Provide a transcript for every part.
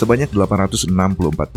Sebanyak 864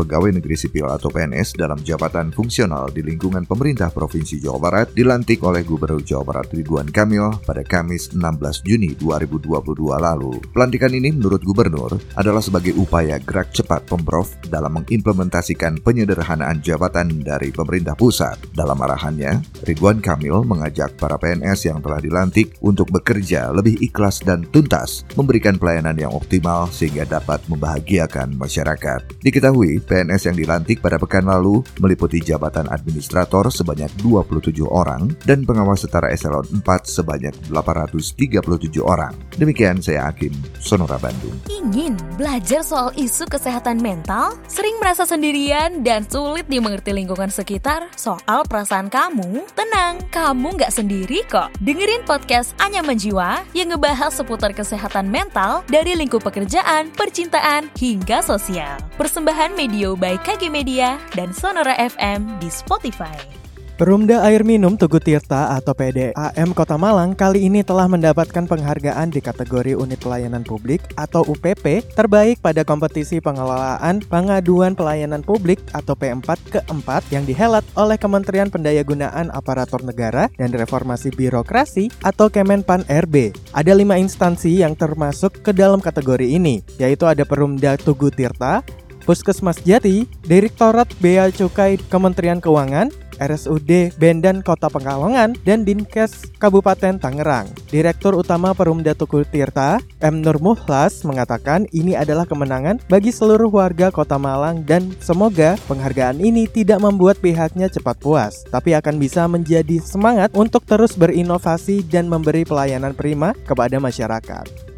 pegawai negeri sipil atau PNS dalam jabatan fungsional di lingkungan pemerintah Provinsi Jawa Barat dilantik oleh Gubernur Jawa Barat Ridwan Kamil pada Kamis 16 Juni 2022 lalu. Pelantikan ini menurut Gubernur adalah sebagai upaya gerak cepat Pemprov dalam mengimplementasikan penyederhanaan jabatan dari pemerintah pusat. Dalam arahannya, Ridwan Kamil mengajak para PNS yang telah dilantik untuk bekerja lebih ikhlas dan tuntas, memberikan pelayanan yang optimal sehingga dapat membahagiakan masyarakat. Diketahui, PNS yang dilantik pada pekan lalu meliputi jabatan administrator sebanyak 27 orang dan pengawas setara eselon 4 sebanyak 837 orang. Demikian saya Hakim, Sonora Bandung. Ingin belajar soal isu kesehatan mental? Sering merasa sendirian dan sulit dimengerti lingkungan sekitar soal perasaan kamu? Tenang, kamu nggak sendiri kok. Dengerin podcast Anya Menjiwa yang ngebahas seputar kesehatan mental dari lingkup pekerjaan, percintaan, hingga sosial. Persembahan Medio by KG Media dan Sonora FM di Spotify. Perumda Air Minum Tugu Tirta atau PDAM Kota Malang kali ini telah mendapatkan penghargaan di kategori Unit Pelayanan Publik atau UPP terbaik pada kompetisi pengelolaan pengaduan pelayanan publik atau P4 keempat yang dihelat oleh Kementerian Pendayagunaan Aparatur Negara dan Reformasi Birokrasi atau Kemenpan RB. Ada lima instansi yang termasuk ke dalam kategori ini, yaitu ada Perumda Tugu Tirta, Puskesmas Jati, Direktorat Bea Cukai Kementerian Keuangan, RSUD Bendan Kota Pekalongan, dan Dinkes Kabupaten Tangerang. Direktur Utama Perumda Tukul Tirta, M. Nur Muhlas, mengatakan ini adalah kemenangan bagi seluruh warga Kota Malang dan semoga penghargaan ini tidak membuat pihaknya cepat puas, tapi akan bisa menjadi semangat untuk terus berinovasi dan memberi pelayanan prima kepada masyarakat.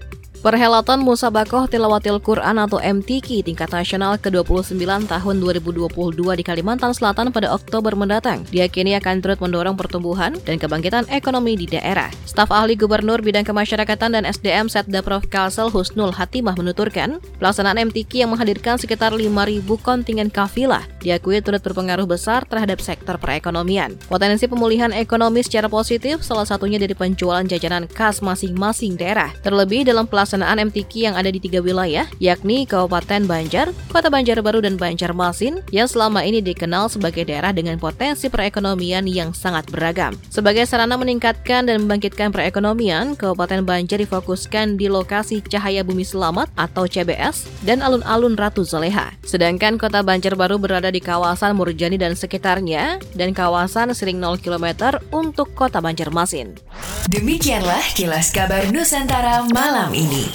Perhelatan Musabakoh Tilawatil Quran atau MTQ tingkat nasional ke-29 tahun 2022 di Kalimantan Selatan pada Oktober mendatang diyakini akan turut mendorong pertumbuhan dan kebangkitan ekonomi di daerah. Staf ahli Gubernur Bidang Kemasyarakatan dan SDM Setda Prof. Kalsel Husnul Hatimah menuturkan, pelaksanaan MTQ yang menghadirkan sekitar 5.000 kontingen kafilah diakui turut berpengaruh besar terhadap sektor perekonomian. Potensi pemulihan ekonomi secara positif salah satunya dari penjualan jajanan khas masing-masing daerah, terlebih dalam pelaksanaan pelaksanaan MTQ yang ada di tiga wilayah, yakni Kabupaten Banjar, Kota Banjarbaru, dan Banjarmasin, yang selama ini dikenal sebagai daerah dengan potensi perekonomian yang sangat beragam. Sebagai sarana meningkatkan dan membangkitkan perekonomian, Kabupaten Banjar difokuskan di lokasi Cahaya Bumi Selamat atau CBS dan alun-alun Ratu Zoleha. Sedangkan Kota Banjarbaru berada di kawasan Murjani dan sekitarnya, dan kawasan sering 0 km untuk Kota Banjarmasin. Demikianlah kilas kabar Nusantara malam ini.